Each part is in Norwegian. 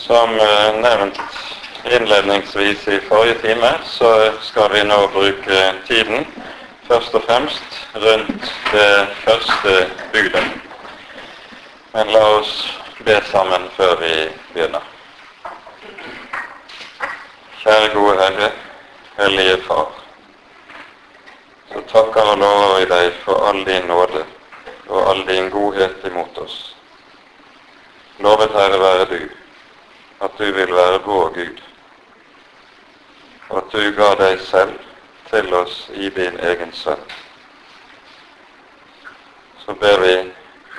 Som eh, nevnt innledningsvis i forrige time, så skal vi nå bruke tiden først og fremst rundt det første budet. Men la oss be sammen før vi begynner. Kjære gode Herre, Hellige Far. Så takker og lover vi deg for all din nåde og all din godhet imot oss. Lovet Herre være du, at du vil være vår Gud, og at du ga deg selv til oss i din egen sønn. Så ber vi,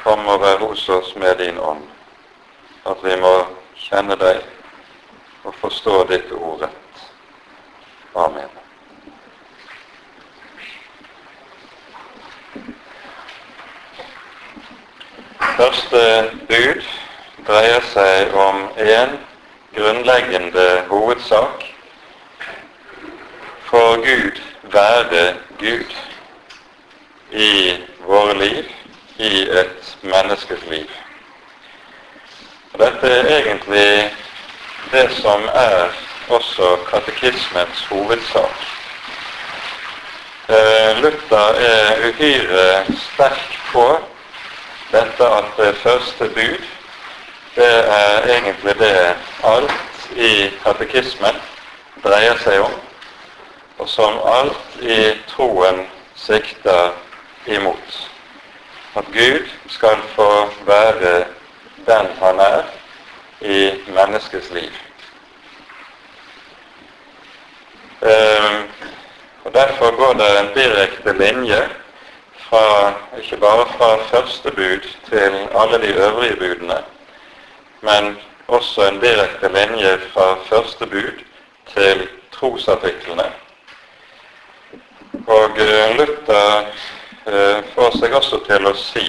kom og vær hos oss med din ånd, at vi må kjenne deg og forstå ditt ord rett. Amen. Første bud dreier seg om en grunnleggende hovedsak. For Gud være Gud i våre liv, i et menneskes liv. Og dette er egentlig det som er også katekismens hovedsak. Eh, Luther er uhyre sterk på dette at det første bud det er egentlig det alt i katekismen dreier seg om, og som alt i troen sikter imot. At Gud skal få være den han er i menneskets liv. Ehm, og Derfor går det en direkte linje fra, ikke bare fra første bud til alle de øvrige budene, men også en direkte linje fra første bud til trosartiklene. Og eh, Luther eh, får seg også til å si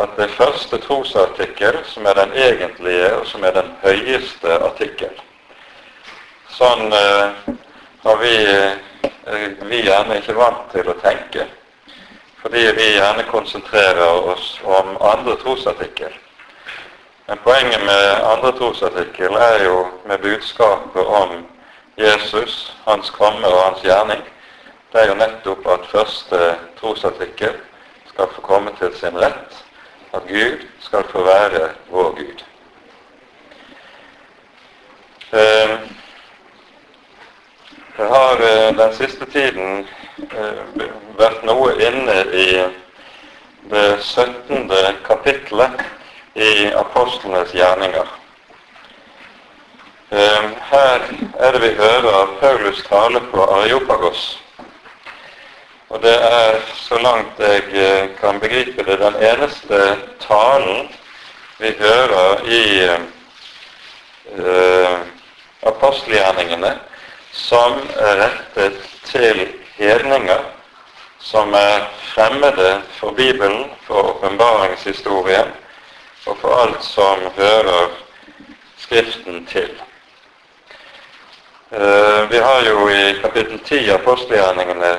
at det første trosartikkel, som er den egentlige og som er den høyeste artikkel Sånn eh, har vi, vi gjerne ikke vant til å tenke fordi vi gjerne konsentrerer oss om andre trosartikkel. Men poenget med andre trosartikkel er jo med budskapet om Jesus, hans komme og hans gjerning. Det er jo nettopp at første trosartikkel skal få komme til sin rett. At Gud skal få være vår Gud. Det har eh, den siste tiden eh, vært noe inne i det 17. kapitlet i apostlenes gjerninger. Eh, her er det vi hører Paulus tale på Areopagos. Og det er, så langt jeg kan begripe det, den eneste talen vi hører i uh, apostelgjerningene som er rettet til hedninger som er fremmede for Bibelen, for åpenbaringshistorien og for alt som hører Skriften til. Eh, vi har jo i kapittel 10 av apostelgjerningene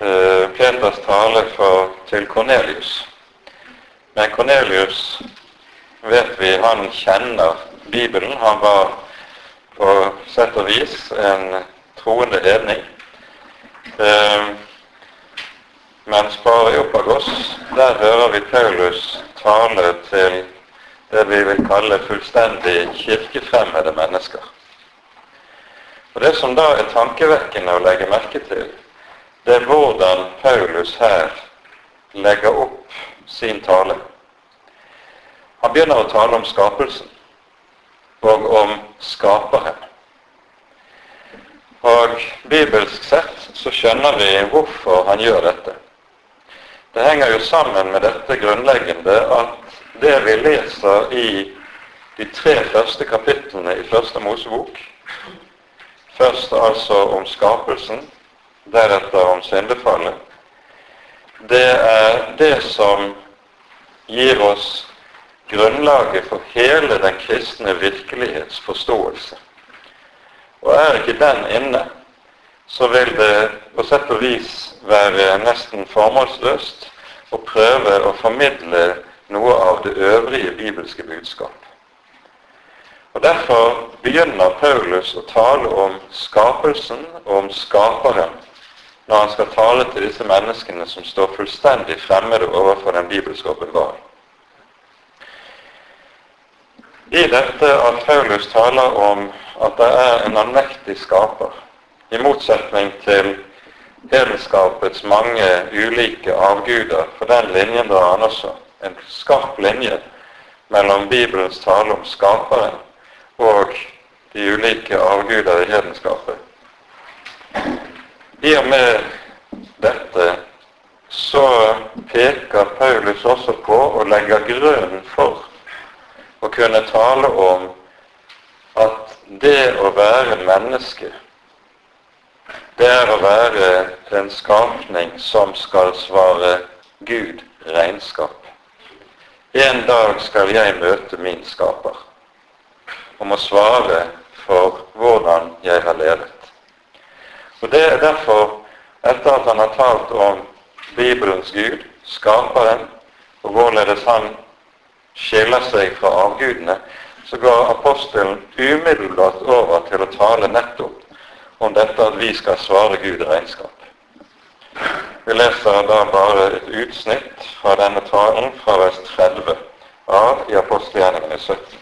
eh, Peters tale for, til Kornelius. Men Kornelius vet vi han kjenner Bibelen. Han var på sett og vis en troende hedning. Eh, mens på Areopagos, der hører vi Paulus tale til det vi vil kalle fullstendig kirkefremmede mennesker. Og Det som da er tankevekkende å legge merke til, det er hvordan Paulus her legger opp sin tale. Han begynner å tale om skapelsen og om Skaperen. Og Bibelsk sett så skjønner vi hvorfor han gjør dette. Det henger jo sammen med dette grunnleggende at det vi leser i de tre første kapitlene i Første Mosebok, først altså om skapelsen, deretter om syndefallet, det er det som gir oss grunnlaget for hele den kristne virkelighetsforståelse. Og er ikke den inne, så vil det på sett og vis være nesten formålsløst å prøve å formidle noe av det øvrige bibelske budskap. Og Derfor begynner Paulus å tale om skapelsen og om skaperen når han skal tale til disse menneskene som står fullstendig fremmede overfor den bibelske åpenbaring. I dette at Paulus taler om at det er en allmektig skaper, i motsetning til hedenskapets mange ulike avguder, for den linjen drar han også en skarp linje mellom Bibelens tale om skaperen og de ulike avguder i hedenskapet. I og med dette så peker Paulus også på og legger grunnen for å kunne tale om at det å være menneske, det er å være en skapning som skal svare Gud regnskap. En dag skal jeg møte min skaper og må svare for hvordan jeg har ledet. Og Det er derfor, etter at han har talt om Bibelens Gud, skaperen, og hvorledes han skiller seg fra avgudene, så går apostelen umiddelbart over til å tale nettopp om dette at vi skal svare Gud regnskap. Vi leser da bare et utsnitt fra denne talen fra vers 30 av i apostelgjerningene 17.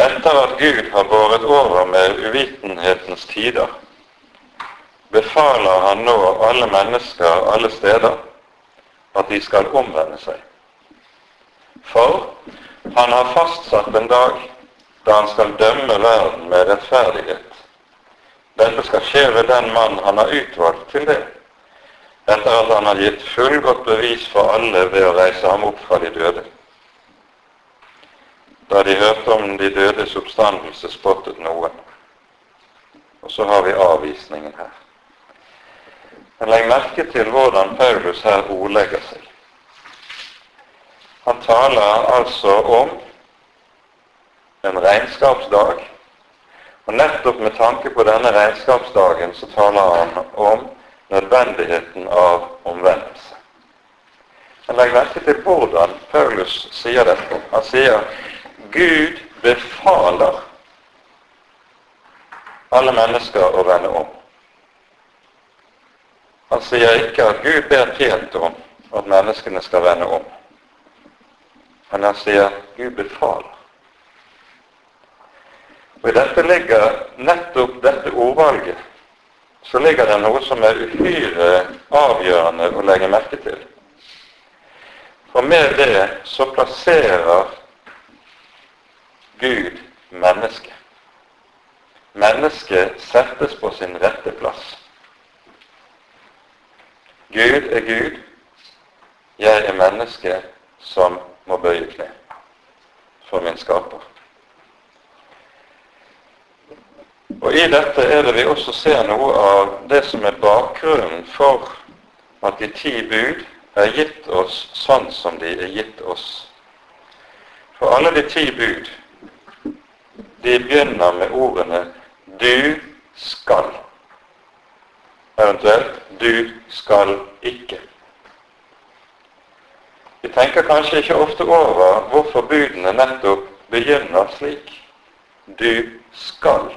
Etter at Gud har båret over med uvitenhetens tider, befaler han nå alle mennesker alle steder at de skal omvende seg. For han har fastsatt en dag da han skal dømme verden med rettferdighet. Dette skal skje ved den mann han har utvalgt til det, etter at han har gitt fullgodt bevis for alle ved å reise ham opp fra de døde. Da de hørte om de dødes oppstandelse, spottet noen. Og så har vi avvisningen her. Men legg merke til hvordan Paulus her ordlegger seg. Han taler altså om en regnskapsdag. Og nettopp med tanke på denne regnskapsdagen så taler han om nødvendigheten av omvendelse. Men legg merke til hvordan Paulus sier dette. Han sier Gud befaler alle mennesker å vende om. Han sier ikke at Gud ber pent om at menneskene skal vende om. Men han sier Gud befaler. Og I dette ligger nettopp dette ordvalget så ligger det noe som er uhyre avgjørende å legge merke til. For med det så plasserer Gud mennesket. Mennesket settes på sin rette plass. Gud er Gud, jeg er menneske som må bøye kne for min skaper. Og I dette er det vi også ser noe av det som er bakgrunnen for at de ti bud er gitt oss sånn som de er gitt oss. For alle de ti bud, de begynner med ordene 'du skal' eventuelt 'du skal ikke'. Vi tenker kanskje ikke ofte over hvorfor budene nettopp begynner slik. Du skal,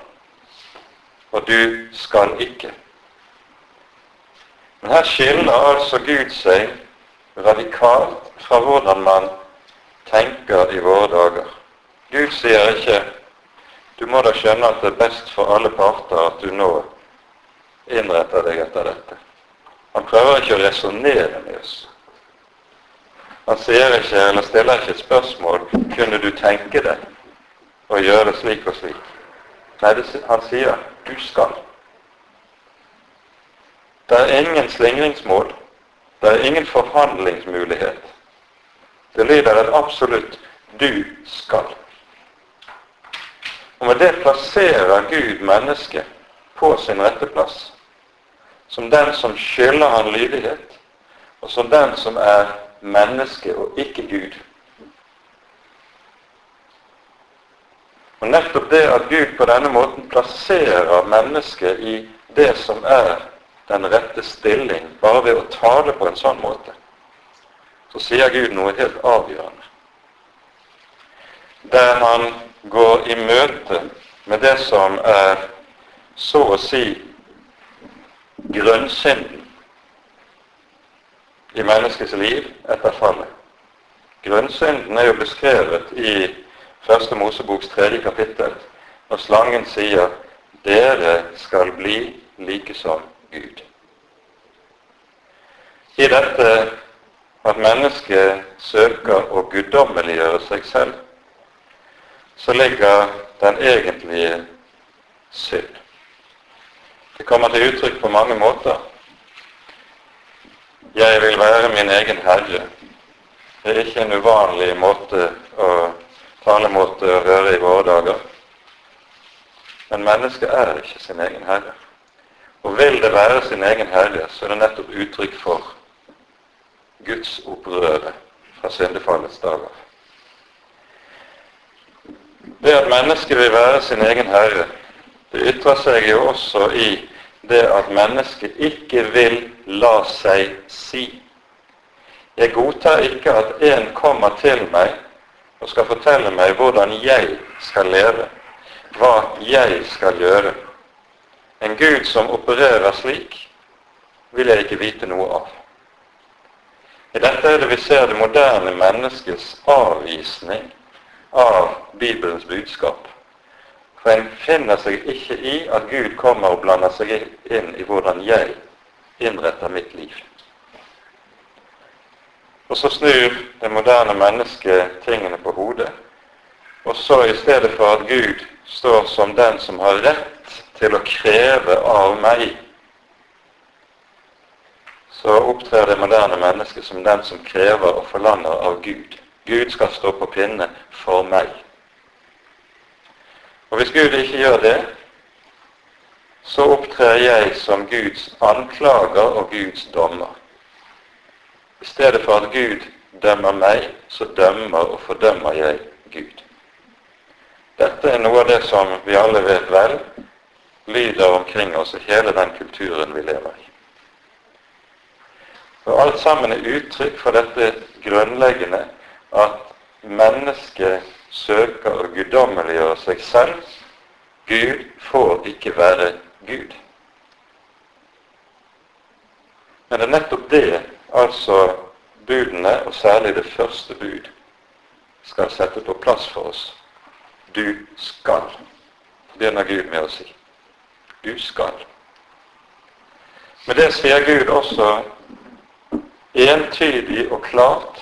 og du skal ikke. Men her skiller altså Gud seg radikalt fra hvordan man tenker i våre dager. Gud sier ikke du må da skjønne at det er best for alle parter at du nå innretter deg etter dette. Han prøver ikke å resonnere med oss. Han sier ikke, eller stiller ikke et spørsmål kunne du tenke deg å gjøre det slik og slik. Nei, han sier du skal. Det er ingen slingringsmål. Det er ingen forhandlingsmulighet. Det lyder et absolutt 'du skal'. Og med det plasserer Gud mennesket på sin rette plass som den som skylder han lydighet, og som den som er menneske og ikke Gud. Og Nettopp det at Gud på denne måten plasserer mennesket i det som er den rette stilling, bare ved å tale på en sånn måte, så sier Gud noe helt avgjørende. der han går i møte med det som er så å si grunnsynden i menneskets liv etter fallet. Grunnsynden er jo beskrevet i Første Moseboks tredje kapittel, når slangen sier 'Dere skal bli like som Gud'. I dette at mennesket søker å guddommeliggjøre seg selv, så ligger den egentlige synd. Det kommer til uttrykk på mange måter. Jeg vil være min egen herre. Det er ikke en uvanlig måte å talemåte å høre i våre dager. Men mennesket er ikke sin egen herre. Og vil det være sin egen herre, så er det nettopp uttrykk for Guds opprøre fra syndefallets dager. Det at mennesket vil være sin egen herre, det ytrer seg jo også i det at mennesket ikke vil la seg si. Jeg godtar ikke at en kommer til meg og skal fortelle meg hvordan jeg skal leve, hva jeg skal gjøre. En Gud som opererer slik, vil jeg ikke vite noe av. I dette er det vi ser det moderne menneskets avvisning av Bibelens budskap. For en finner seg ikke i at Gud kommer og blander seg inn i hvordan jeg innretter mitt liv. Og så snur det moderne mennesket tingene på hodet. Og så i stedet for at Gud står som den som har rett til å kreve av meg så opptrer det moderne mennesket som den som krever og forlanger av Gud. Gud skal stå på pinne for meg. Og hvis Gud ikke gjør det, så opptrer jeg som Guds anklager og Guds dommer. I stedet for at Gud dømmer meg, så dømmer og fordømmer jeg Gud. Dette er noe av det som vi alle vet vel lyder omkring oss i hele den kulturen vi lever i. Og alt sammen er uttrykk for dette grunnleggende at mennesket søker å guddommeliggjøre seg selv. Gud får ikke være Gud. Men det er nettopp det altså budene, og særlig det første bud, skal sette på plass for oss. Du skal, begynner Gud med å si. Du skal. Med det sier Gud også entydig og klart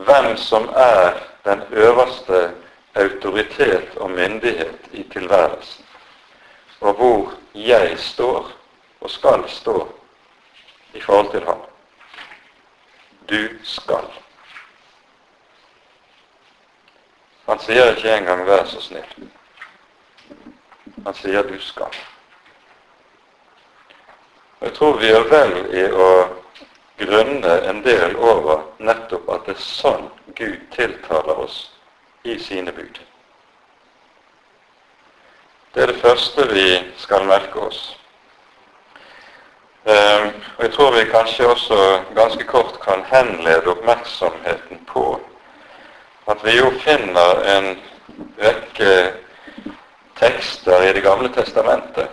hvem som er den øverste autoritet og myndighet i tilværelsen, og hvor jeg står og skal stå i forhold til ham. Du skal. Han sier ikke engang 'vær så snill'. Han sier 'du skal'. Jeg tror vi gjør vel i å grunne en del over nettopp at det er sånn Gud tiltaler oss i sine bud. Det er det første vi skal merke oss. Ehm, og Jeg tror vi kanskje også ganske kort kan henlede oppmerksomheten på at vi jo finner en rekke tekster i Det gamle testamentet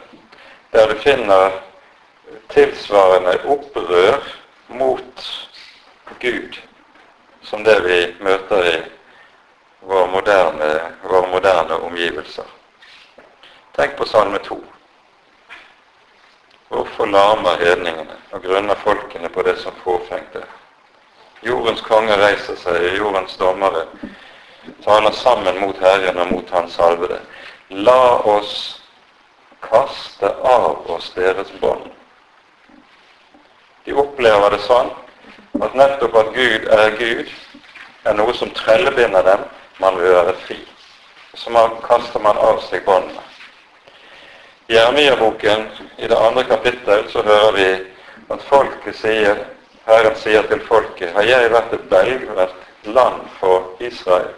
der du finner tilsvarende opprør mot Gud som det vi møter i våre moderne, våre moderne omgivelser. Tenk på Salme 2. Hvorfor larmer hedningene og grunner folkene på det som fåfengte? Jordens konge reiser seg, jordens dommere taler sammen mot Herren og mot Hans salvede. La oss kaste av oss deres bånd de opplever det sånn at nettopp at Gud er Gud, er noe som trellebinder dem. Man vil være fri. Så man kaster man av seg båndene. Jeremia-boken, i det andre kapittel, så hører vi at folket sier, Herren sier til folket, har jeg vært et velvært land for Israel?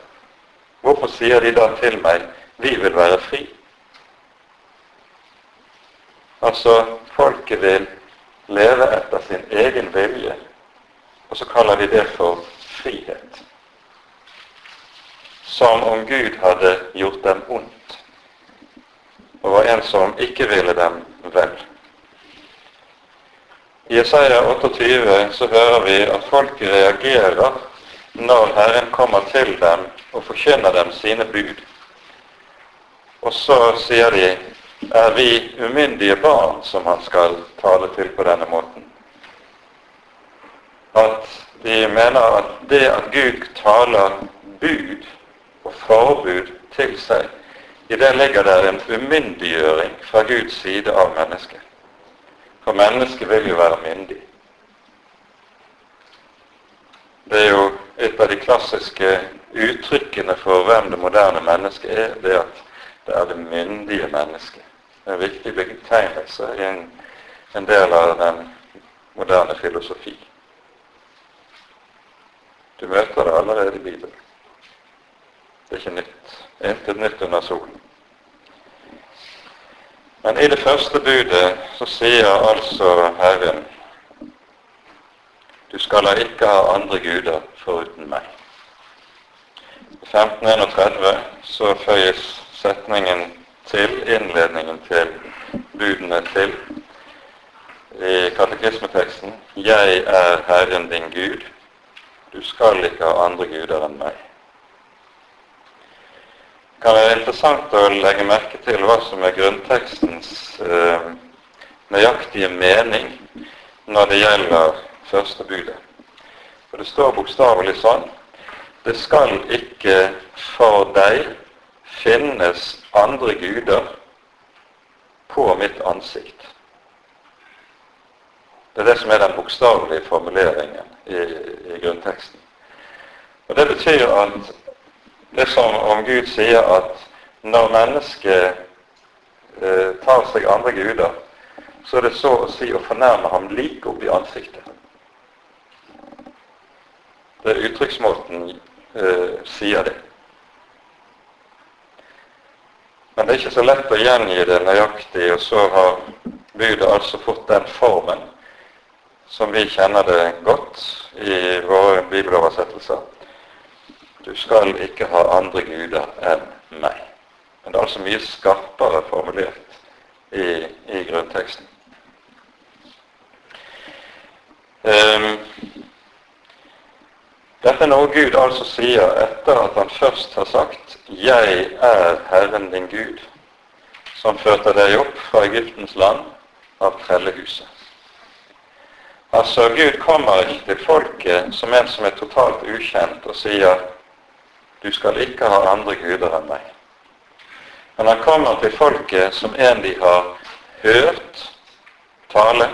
Hvorfor sier de da til meg, vi vil være fri? Altså, folket vil leve etter sin egen vilje, og så kaller de det for frihet. som om Gud hadde gjort dem ondt, og var en som ikke ville dem vel. I Jesaja 28 så hører vi at folk reagerer når Herren kommer til dem og forkynner dem sine bud. Og så sier de er vi umyndige barn som han skal tale til på denne måten. At de mener at det at Gud taler bud og forbud til seg, i det ligger det en umyndiggjøring fra Guds side av mennesket. For mennesket vil jo være myndig. Det er jo et av de klassiske uttrykkene for hvem det moderne mennesket er, det at det er det myndige mennesket. Det er en viktig betegnelse i en, en del av den moderne filosofi. Du møter det allerede i Bibelen. Det er ikke nytt. Intet nytt under solen. Men i det første budet så sier altså Herren du skal da ikke ha andre guder foruten meg. I 1531 så føyes setningen til, innledningen til budene til i katekismeteksten 'Jeg er Herren din Gud'. Du skal ikke ha andre guder enn meg. Det kan være interessant å legge merke til hva som er grunntekstens eh, nøyaktige mening når det gjelder første budet. For det står bokstavelig sånn Det skal ikke for deg finnes andre guder på mitt ansikt. Det er det som er den bokstavelige formuleringen i, i grunnteksten. Og Det betyr at det er som om Gud sier at når mennesket eh, tar seg andre guder, så er det så å si å fornærme ham like opp i ansiktet. Det er uttrykksmåten eh, sier det. Men det er ikke så lett å gjengi det nøyaktig, og så har budet altså fått den formen som vi kjenner det godt i våre bibeloversettelser. Du skal ikke ha andre guder enn meg. Men det er altså mye skarpere formulert i, i grunnteksten. Um, dette er noe Gud altså sier etter at han først har sagt 'Jeg er Herren din Gud', som førte deg opp fra Egyptens land av trellehuset. Altså, Gud kommer ikke til folket som en som er totalt ukjent, og sier 'Du skal ikke ha andre guder enn meg'. Men han kommer til folket som en de har hørt tale,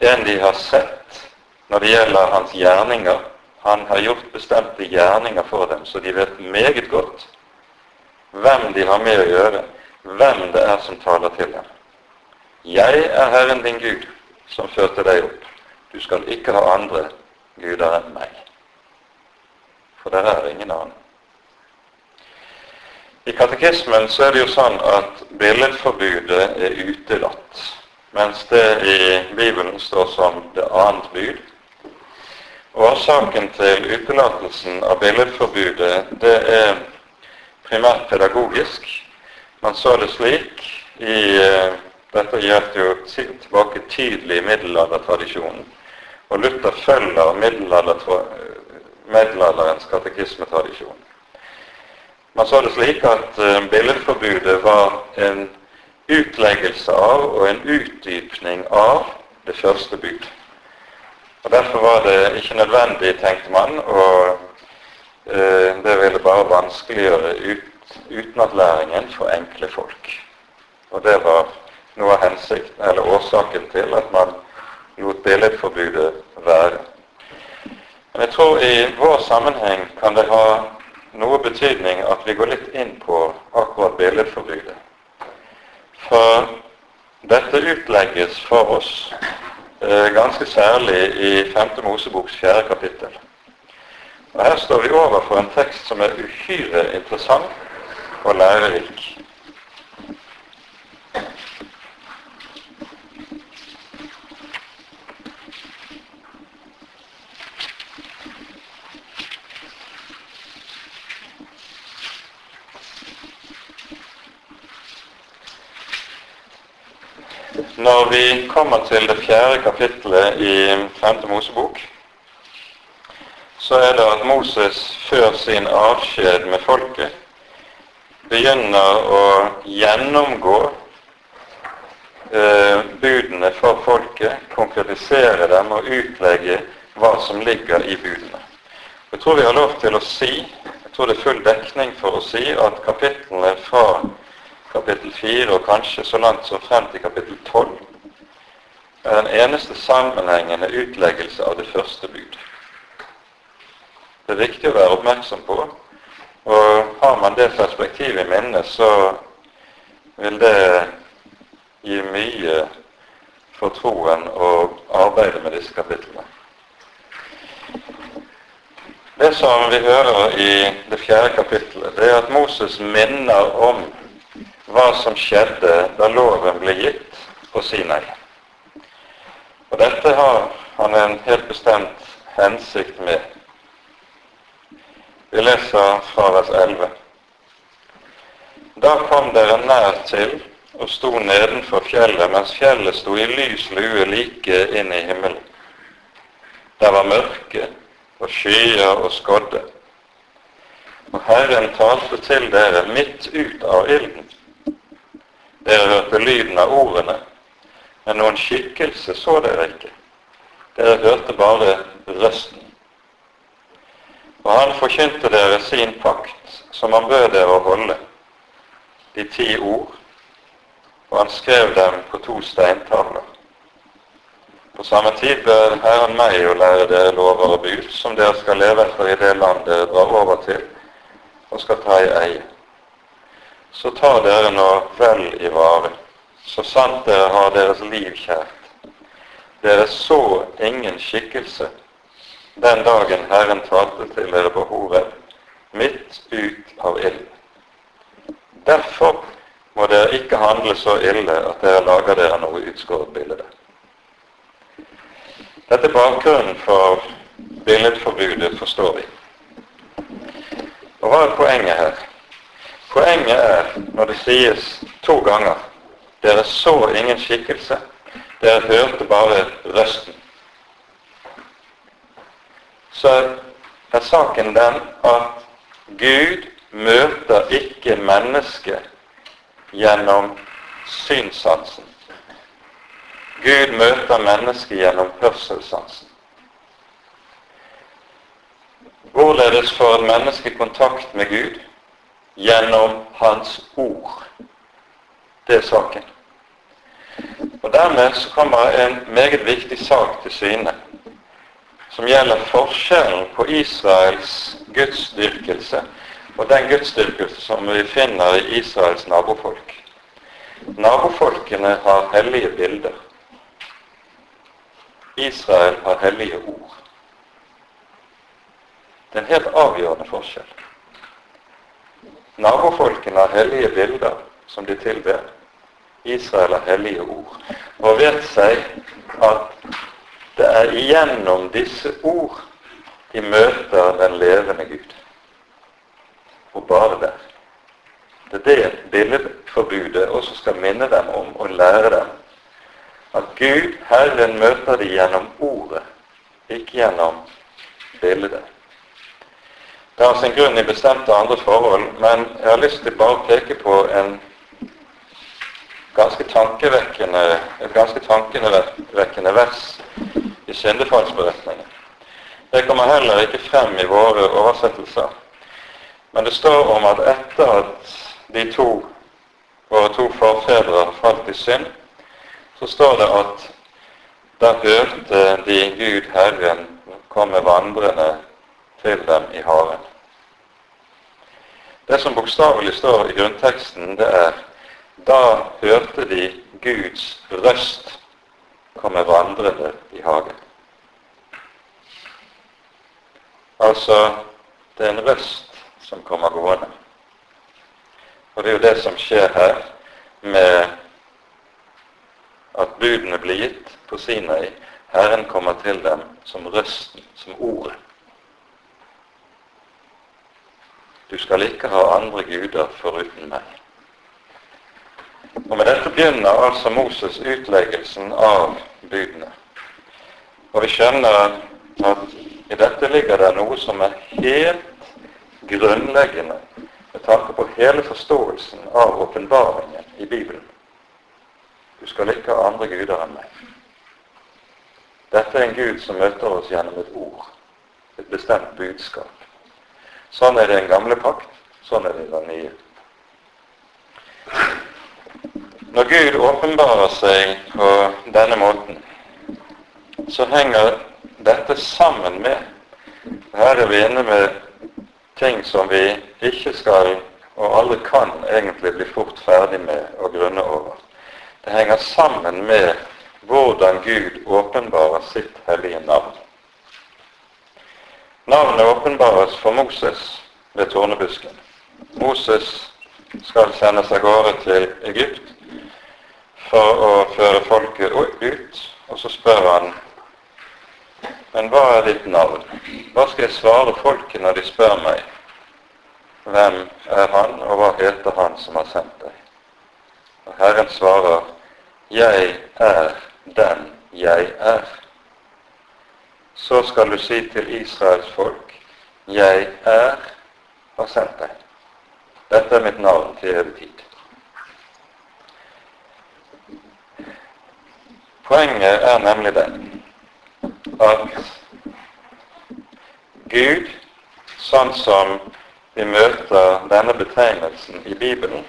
en de har sett når det gjelder hans gjerninger. Han har gjort bestemte gjerninger for dem, så de vet meget godt hvem de har med å gjøre, hvem det er som taler til dem. Jeg er Herren din Gud, som førte deg opp. Du skal ikke ha andre guder enn meg. For det er ingen annen. I katekismen så er det jo sånn at billedforbudet er utelatt, mens det i Bibelen står som det annet bud. Årsaken til utelatelsen av billedforbudet det er primært pedagogisk. Man så det slik i eh, dette gjaldt jo tilbake tydelig i middelaldertradisjonen. Og Luther følger middelalderens katekismetradisjon. Man så det slik at uh, billedforbudet var en utleggelse av og en utdypning av det første bud. Og Derfor var det ikke nødvendig, tenkte man, og uh, det ville bare vanskeliggjøre ut, utenatlæringen for enkle folk. Og det var noe av hensikten, eller årsaken til at man lot billedforbudet være. Men jeg tror i vår sammenheng kan det ha noe betydning at vi går litt inn på akkurat billedforbudet. For dette utlegges for oss eh, ganske særlig i 5. Moseboks 4. kapittel. Og Her står vi overfor en tekst som er uhyre interessant og lærerik. Når vi kommer til det fjerde kapittelet i Femte Mosebok, så er det at Moses før sin avskjed med folket begynner å gjennomgå eh, budene for folket, konkretisere dem og utlegge hva som ligger i budene. Jeg tror vi har lov til å si, jeg tror det er full dekning for å si, at kapitlene fra kapittel 4 og kanskje så langt som frem til kapittel 12 er den eneste sammenhengende utleggelse av det første bud. Det er viktig å være oppmerksom på, og har man det perspektivet i minnet, så vil det gi mye for troen å arbeide med disse kapitlene. Det som vi hører i det fjerde kapittelet, det er at Moses minner om hva som skjedde da loven ble gitt på Sinai. Og dette har han en helt bestemt hensikt med. Vi leser fra vers 11. Da kom dere nær til og sto nedenfor fjellet, mens fjellet sto i lys lue like inn i himmelen. Det var mørke, og skyer og skodde. Og Herren talte til dere midt ut av ilden. Dere hørte lyden av ordene, men noen skikkelse så dere ikke. Dere hørte bare røsten. Og han forkynte dere sin pakt, som han bød dere å holde, de ti ord, og han skrev dem på to steintavler. På samme tid bød Herren meg å lære dere lover og bud, som dere skal leve etter i det land dere drar over til og skal ta i eie. Så tar dere nå vel i vare, så sant dere har deres liv kjært. Dere så ingen skikkelse den dagen Herren talte til dere på Horeb, midt ut av ilden. Derfor må dere ikke handle så ille at dere lager dere noe utskåret bilde. Dette er bakgrunnen for billedforbudet, forstår vi. Og hva er poenget her? Poenget er når det sies to ganger dere så ingen skikkelse, dere hørte bare røsten. Så er saken den at Gud møter ikke mennesket gjennom synssansen. Gud møter mennesket gjennom hørselssansen. Hvorledes får et menneske kontakt med Gud? Gjennom Hans ord. Det er saken. Og Dermed så kommer en meget viktig sak til syne, som gjelder forskjellen på Israels gudsdyrkelse og den gudsdyrkelse som vi finner i Israels nabofolk. Nabofolkene har hellige bilder. Israel har hellige ord. Det er en helt avgjørende forskjell. Nabofolkene har hellige bilder som de tilber. Israel har hellige ord. Og vet seg at det er igjennom disse ord de møter den levende Gud. Og bare der. Det er det billedforbudet også skal minne dem om og lære dem at Gud, Herren, møter de gjennom ordet, ikke gjennom bildet. Det har sin grunn i bestemte andre forhold, men jeg har lyst til bare å peke på en ganske tankevekkende, et ganske tankevekkende vers i syndefallsberetningen. Det kommer heller ikke frem i våre oversettelser. Men det står om at etter at de to, våre to forfedre falt i synd, så står det at da hørte de Gud Herren komme vandrende til dem i haven. Det som bokstavelig står i grunnteksten, det er da hørte de Guds røst komme vandrende i hagen. Altså, det er en røst som kommer gående. Og det er jo det som skjer her med at budene blir gitt på Sinai. Herren kommer til dem som røsten, som ordet. Du skal ikke ha andre guder foruten meg. Og med dette begynner altså Moses utleggelsen av budene. Og vi skjønner at i dette ligger det noe som er helt grunnleggende med tanke på hele forståelsen av åpenbaringen i Bibelen. Du skal ikke ha andre guder enn meg. Dette er en Gud som møter oss gjennom et ord, et bestemt budskap. Sånn er det i den gamle pakt, sånn er det i den nye. Når Gud åpenbarer seg på denne måten, så henger dette sammen med Her er vi inne med ting som vi ikke skal og aldri kan egentlig bli fort ferdig med å grunne over. Det henger sammen med hvordan Gud åpenbarer sitt hellige navn. Navnet åpenbares for Moses ved tornebusken. Moses skal sendes av gårde til Egypt for å føre folket ut, og så spør han men hva er ditt navn? Hva skal jeg svare folket når de spør meg? Hvem er han, og hva heter han som har sendt deg? Og Herren svarer, Jeg er den jeg er. Så skal du si til Israels folk, Jeg er har sendt deg. Dette er mitt navn til evig tid. Poenget er nemlig det at Gud, sånn som vi møter denne betegnelsen i Bibelen,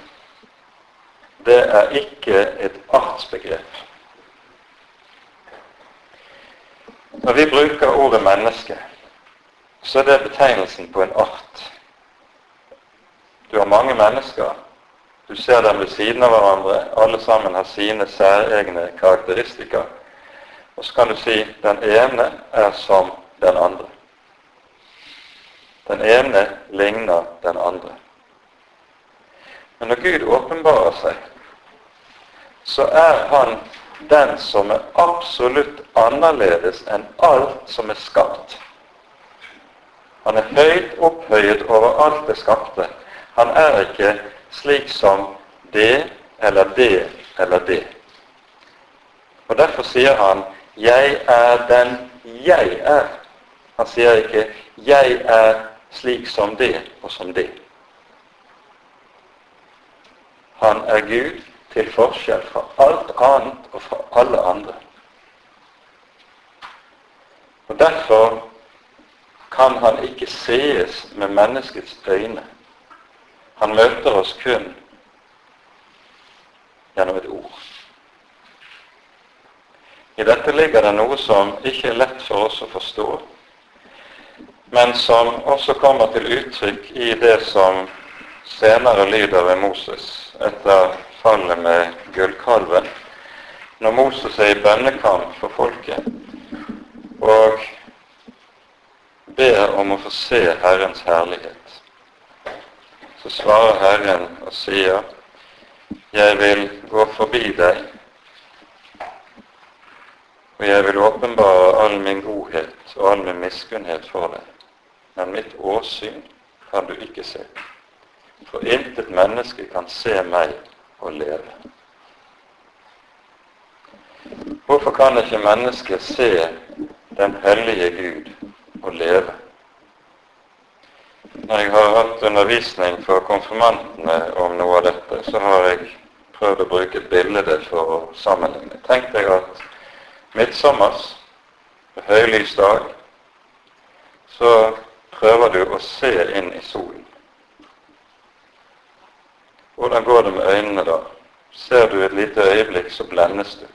det er ikke et artsbegrep. Når vi bruker ordet menneske, så er det betegnelsen på en art. Du har mange mennesker. Du ser dem ved siden av hverandre. Alle sammen har sine særegne karakteristikker. Og så kan du si den ene er som den andre. Den ene ligner den andre. Men når Gud åpenbarer seg, så er han den som er absolutt annerledes enn alt som er skapt. Han er høyt opphøyet over alt det skapte. Han er ikke slik som det eller det eller det. Og Derfor sier han 'Jeg er den jeg er'. Han sier ikke 'Jeg er slik som det og som det'. Han er Gud til forskjell fra alt annet og fra alle andre. Og Derfor kan han ikke sees med menneskets øyne. Han møter oss kun gjennom et ord. I dette ligger det noe som ikke er lett for oss å forstå, men som også kommer til uttrykk i det som senere lyder ved Moses etter fallet med gullkalven. Når Moses er i bønnekamp for folket og ber om å få se Herrens herlighet, så svarer Herren og sier, jeg vil gå forbi deg, og jeg vil åpenbare all min godhet og all min miskunnhet for deg. Men mitt åsyn kan du ikke se. For intet menneske kan se meg og leve. Hvorfor kan ikke mennesket se den hellige Gud og leve? Når jeg har hatt undervisning for konfirmantene om noe av dette, så har jeg prøvd å bruke et bilde for å sammenligne. Tenk deg at midtsommers, høylys dag, så prøver du å se inn i solen. Hvordan går det med øynene da? Ser du et lite øyeblikk, så blendes du.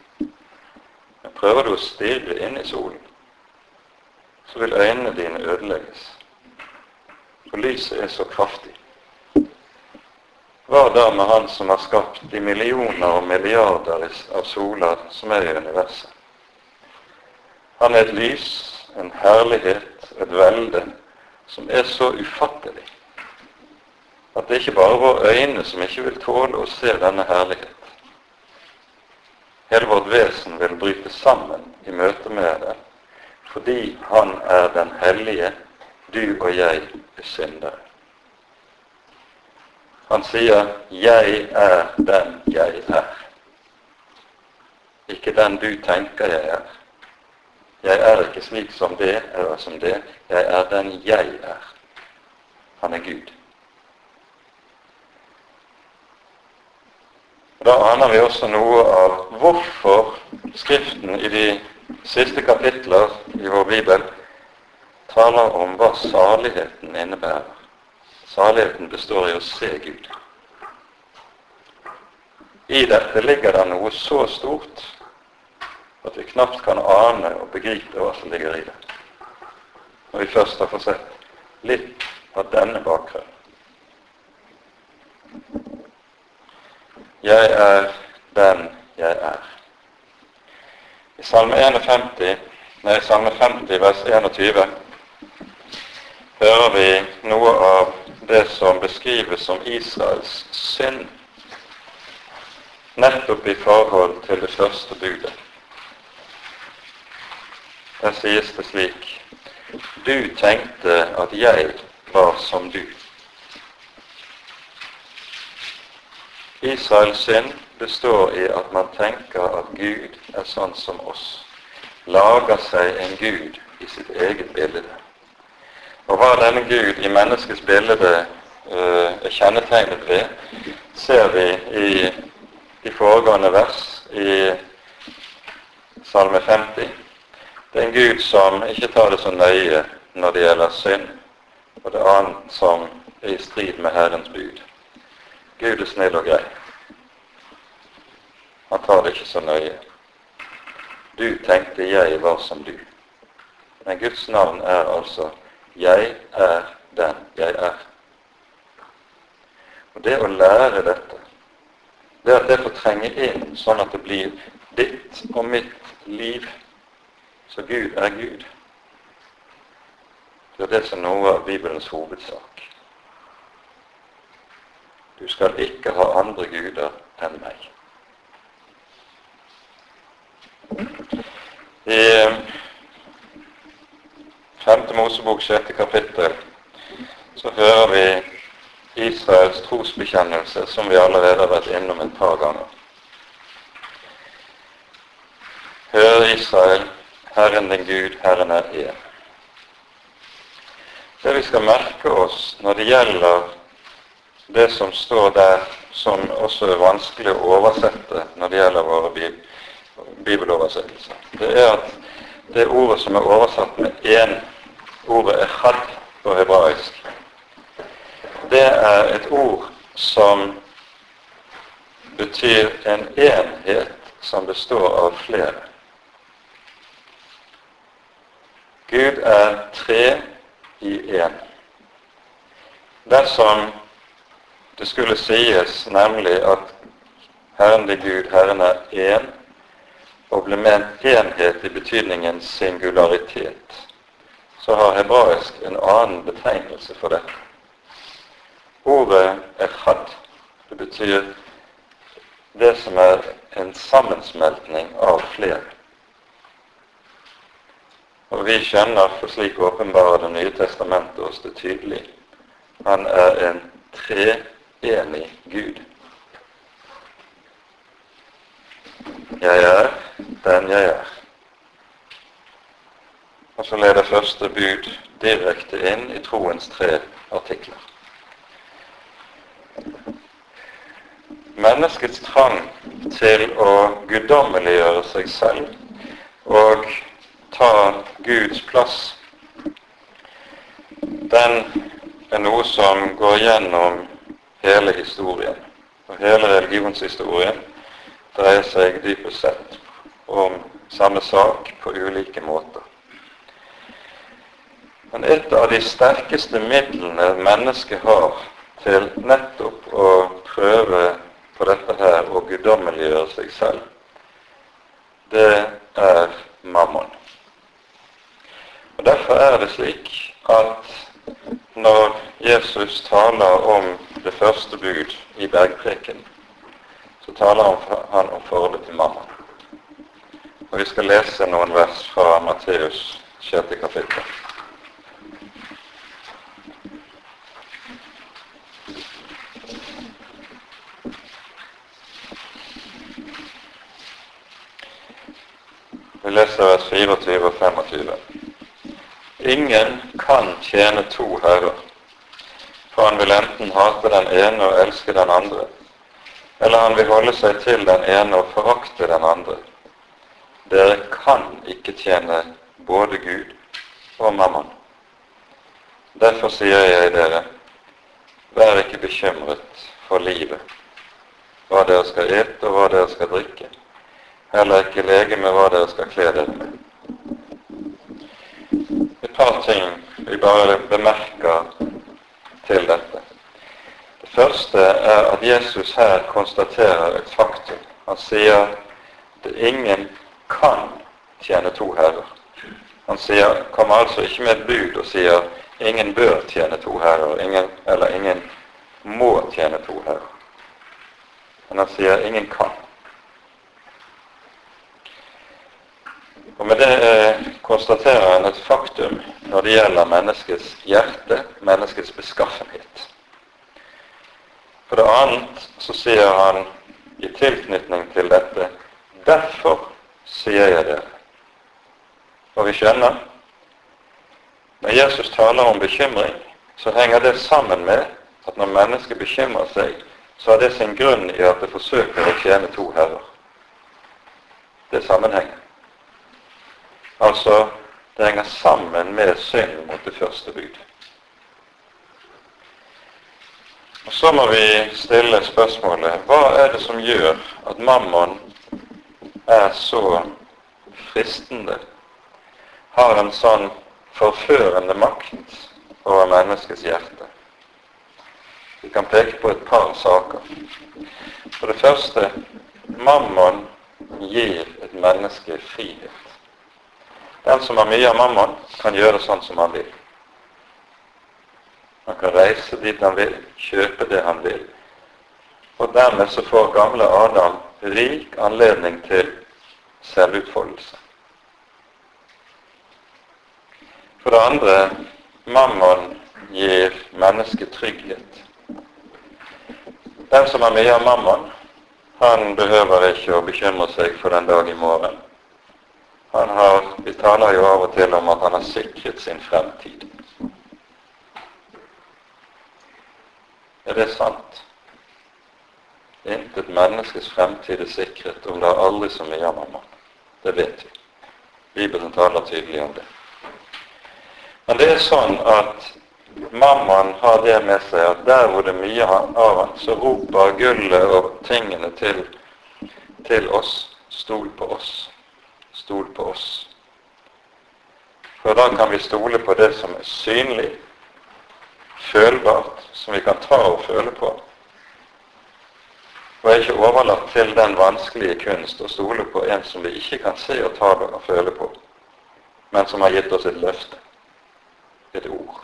Men prøver du å stirre inn i solen, så vil øynene dine ødelegges. For lyset er så kraftig. Hva da med Han som har skapt de millioner og milliarder av soler som er i universet? Han er et lys, en herlighet, et velde, som er så ufattelig at det ikke bare er våre øyne som ikke vil tåle å se denne herlighet. Hele vårt vesen vil bryte sammen i møte med det, fordi Han er den hellige, du og jeg er syndere. Han sier 'Jeg er den jeg er'. Ikke den du tenker jeg er. Jeg er ikke slik som det eller som det. Jeg er den jeg er. Han er Gud. Da aner vi også noe av hvorfor Skriften i de siste kapitler i vår bibel taler om hva saligheten innebærer. Saligheten består i å se Gud. I dette ligger det noe så stort at vi knapt kan ane og begripe hva som ligger i det. Når vi først har fått sett litt av denne bakgrunnen. Jeg er den jeg er. I Salme 51, nei, Salme 50, vers 21, hører vi noe av det som beskrives som Israels synd, nettopp i forhold til det første budet. Der sies det slik Du tenkte at jeg var som du. Israels synd består i at man tenker at Gud er sånn som oss. Lager seg en Gud i sitt eget bilde. Og hva denne Gud i menneskets bilde uh, er kjennetegnet ved, ser vi i de foregående vers i Salme 50. Det er en Gud som ikke tar det så nøye når det gjelder synd, og det annet som er i strid med Herrens bud. Gud er snill og grei. Han tar det ikke så nøye. Du tenkte jeg var som du. Men Guds navn er altså 'Jeg er den jeg er'. Og Det å lære dette, det at det får trenge inn sånn at det blir ditt og mitt liv, så Gud er Gud, det er det som er noe av Bibelens hovedsak. Du skal ikke ha andre guder enn meg. I 5. Mosebok 6. kapittel så hører vi Israels trosbekjennelse, som vi allerede har vært innom et par ganger. Hør Israel, Herren din Gud, Herren er én. Det vi skal merke oss når det gjelder det som står der, som også er vanskelig å oversette når det gjelder våre bibeloversettelser, det er at det ordet som er oversatt med én, ordet er 'had' på hebraisk, det er et ord som betyr en enhet som består av flere. Gud er tre i én. Dersom det skulle sies nemlig at Herren det Gud, Herren er én, og ble ment enhet i betydningen singularitet, så har hebraisk en annen betegnelse for dette. Ordet echad. Det betyr det som er en sammensmeltning av flere. Og vi skjønner, for slik åpenbarer Det nye testamentet oss det tydelig, han er en treenig Gud. Jeg er den jeg er. Og så leder første bud direkte inn i troens tre artikler. Menneskets trang til å guddommeliggjøre seg selv og ta Guds plass, den er noe som går gjennom hele historien. Og hele religionshistorien dreier seg dypest sett om samme sak på ulike måter. Men et av de sterkeste midlene mennesket har til nettopp å prøve på dette her å guddommeliggjøre seg selv, det er mammon. Og Derfor er det slik at når Jesus taler om det første bud i bergpreken, så taler han om forholdet til mamma. Og Vi skal lese noen vers fra Matteus 6. kapittel. Vi leser vers 24 og 25. Ingen kan tjene to herrer, for han vil enten hate den ene og elske den andre, eller han vil holde seg til den ene og forakte den andre. Dere kan ikke tjene både Gud og mammon. Derfor sier jeg dere, vær ikke bekymret for livet, hva dere skal ete og hva dere skal drikke, heller ikke lege med hva dere skal kle dere med. Et par ting vi bare bemerker til dette. Det første er at Jesus her konstaterer et faktum. Han sier er ingen kan tjene to herrer. Han sier, kommer altså ikke med et bud og sier ingen bør tjene to herrer, ingen, eller ingen må tjene to herrer. Men han sier ingen kan. Og Med det eh, konstaterer han et faktum når det gjelder menneskets hjerte, menneskets beskaffenhet. For det annet så sier han i tilknytning til dette derfor sier jeg dere. Og vi skjønner når Jesus taler om bekymring, så henger det sammen med at når mennesket bekymrer seg, så har det sin grunn i at det forsøker å tjene to herrer. Det sammenhenger. Altså, det henger sammen med synd mot det første bud. Og Så må vi stille spørsmålet hva er det som gjør at mammon er så fristende, har en sånn forførende makt over menneskets hjerte. Vi kan peke på et par saker. For det første mammon gir et menneske frihet. Den som har mye av mammon, kan gjøre sånn som han vil. Han kan reise dit han vil, kjøpe det han vil. Og dermed så får gamle Adam rik anledning til selvutfoldelse. For det andre mammon gir mennesket trygghet. Den som har mye av mammon, han behøver ikke å bekymre seg for den dag i morgen. Han har, Vi taler jo av og til om at han har sikret sin fremtid. Er det sant? Intet menneskes fremtid er sikret om det er aldri så mye av mamma. Det vet vi. Bibelen taler tydelig om det. Men det er sånn at mammaen har det med seg at der hvor det er mye av han, så roper gullet og tingene til, til oss stol på oss. Stol på oss. For da kan vi stole på det som er synlig, følbart, som vi kan ta og føle på og er ikke overlatt til den vanskelige kunst å stole på en som vi ikke kan se og ta og føle på, men som har gitt oss et løfte, et ord.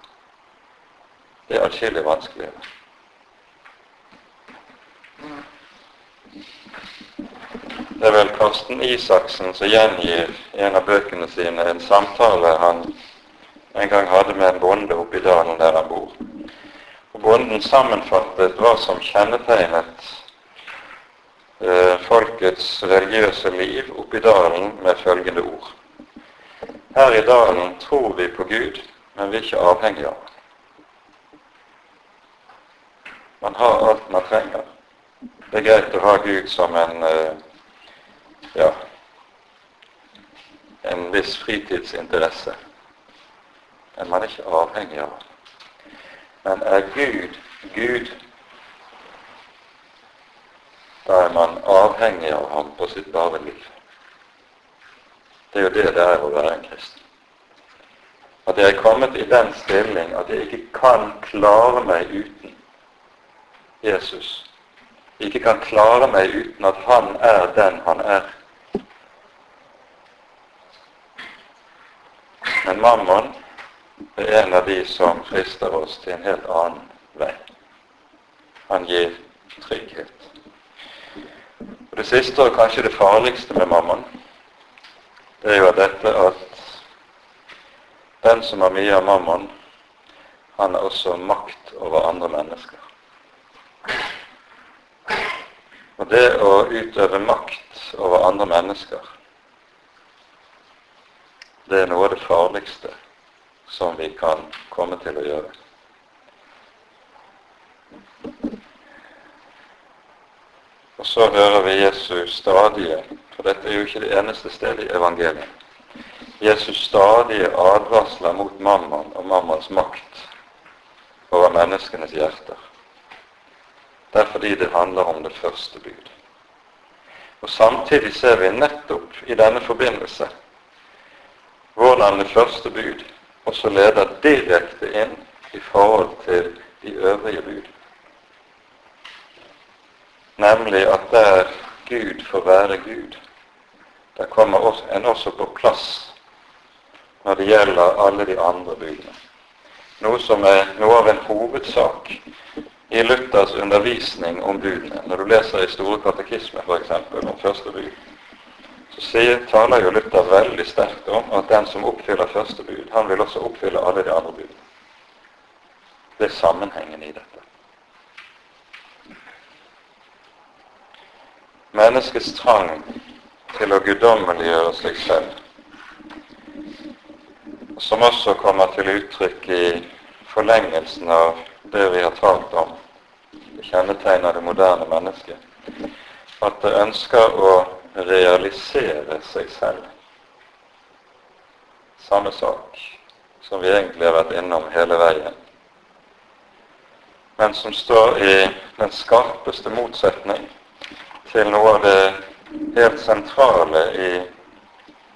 Det er atskillig vanskeligere. Det er vel Karsten Isaksen som gjengir en av bøkene sine en samtale han en gang hadde med en bonde oppe i dalen der han bor. Og Bonden sammenfattet hva som kjennetegnet eh, folkets religiøse liv oppe i dalen med følgende ord. Her i dalen tror vi på Gud, men vi er ikke avhengige av ham. Man har alt man trenger. Det er greit å ha Gud som en eh, ja, en viss fritidsinteresse, men man er ikke avhengig av. Men er Gud Gud, da er man avhengig av ham på sitt bare liv. Det er jo det det er å være en kristen. At jeg er kommet i den stilling at jeg ikke kan klare meg uten Jesus. Jeg ikke kan klare meg uten at han er den han er. Men mammon er en av de som frister oss til en helt annen vei. Han gir trygghet. Og Det siste og kanskje det farligste med mammon, det er jo dette at den som har mye av mammon, han har også makt over andre mennesker. Og det å utøve makt over andre mennesker, det er noe av det farligste som vi kan komme til å gjøre. Og så hører vi Jesus stadige, for dette er jo ikke det eneste stedet i evangeliet, Jesus stadige advarsler mot mammon og mammons makt over menneskenes hjerter. Det er fordi det handler om det første bud. Og Samtidig ser vi nettopp i denne forbindelse hvordan det første bud også leder direkte inn i forhold til de øvrige bud. Nemlig at der Gud får være Gud, der kommer en også på plass når det gjelder alle de andre budene. Noe som er noe av en hovedsak i Luthers undervisning om budene. Når du leser i Store katekisme f.eks. om første bud, så sier, taler jo Luther veldig sterkt om at den som oppfyller første bud, han vil også oppfylle alle de andre budene. Det er sammenhengen i dette. Menneskets trang til å guddommeliggjøre seg selv, som også kommer til uttrykk i forlengelsen av det vi har talt om, det kjennetegner det moderne mennesket, at det ønsker å realisere seg selv. Samme sak som vi egentlig har vært innom hele veien, men som står i den skarpeste motsetning til noe av det helt sentrale i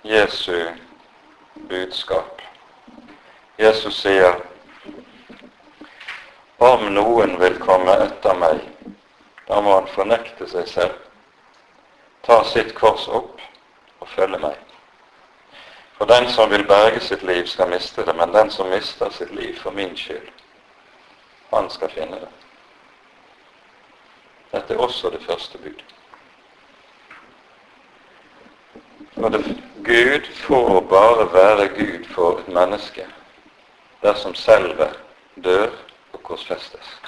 Jesu budskap. Jesus sier om noen vil komme etter meg, da må han fornekte seg selv, ta sitt kors opp og følge meg. For den som vil berge sitt liv, skal miste det, men den som mister sitt liv for min skyld, han skal finne det. Dette er også det første bud. Og det, Gud får bare være Gud for et menneske dersom selve dør og korsfestes.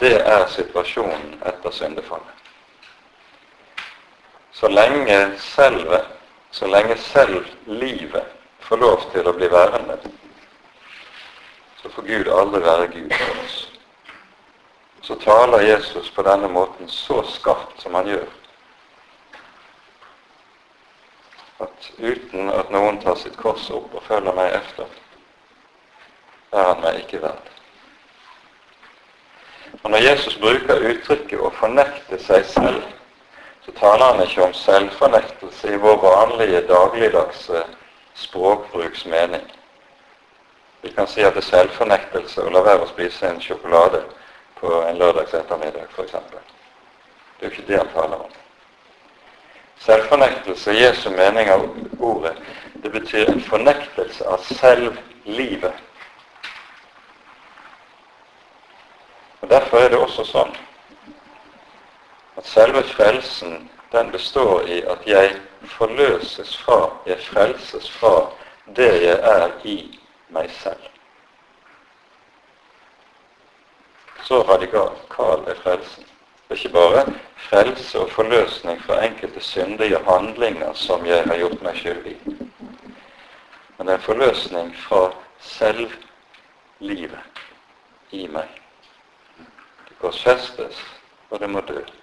Det er situasjonen etter syndefallet. Så lenge selve, så lenge selv livet får lov til å bli værende, så får Gud aldri være Gud for oss. Så taler Jesus på denne måten så skarpt som han gjør, at uten at noen tar sitt kors opp og følger meg efter, er han meg ikke verd. Og Når Jesus bruker uttrykket 'å fornekte seg selv', så taler han ikke om selvfornektelse i vår vanlige dagligdagse språkbruksmening. Vi kan si at det er selvfornektelse å la være å spise en sjokolade på en lørdags ettermiddag, f.eks. Det er jo ikke det han taler om. Selvfornektelse, Jesu mening av ordet, det betyr en fornektelse av selvlivet. Og Derfor er det også sånn at selve frelsen den består i at jeg forløses fra, jeg frelses fra det jeg er i meg selv. Så radikal er frelsen. Det er ikke bare frelse og forløsning fra enkelte syndige handlinger som jeg har gjort meg skyldig i, men det er en forløsning fra selvlivet i meg Det korsfestes, og det må dø.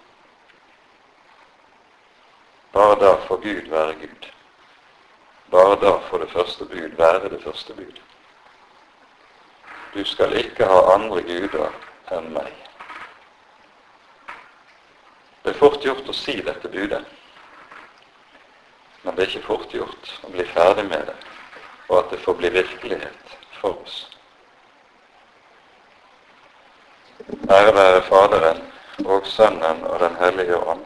Bare da får Gud være Gud. Bare da får det første bud være det første bud. Du skal ikke ha andre guder enn meg. Det er fort gjort å si dette budet, men det er ikke fort gjort å bli ferdig med det, og at det får bli virkelighet for oss. Ære være Faderen og Sønnen og Den hellige ånd,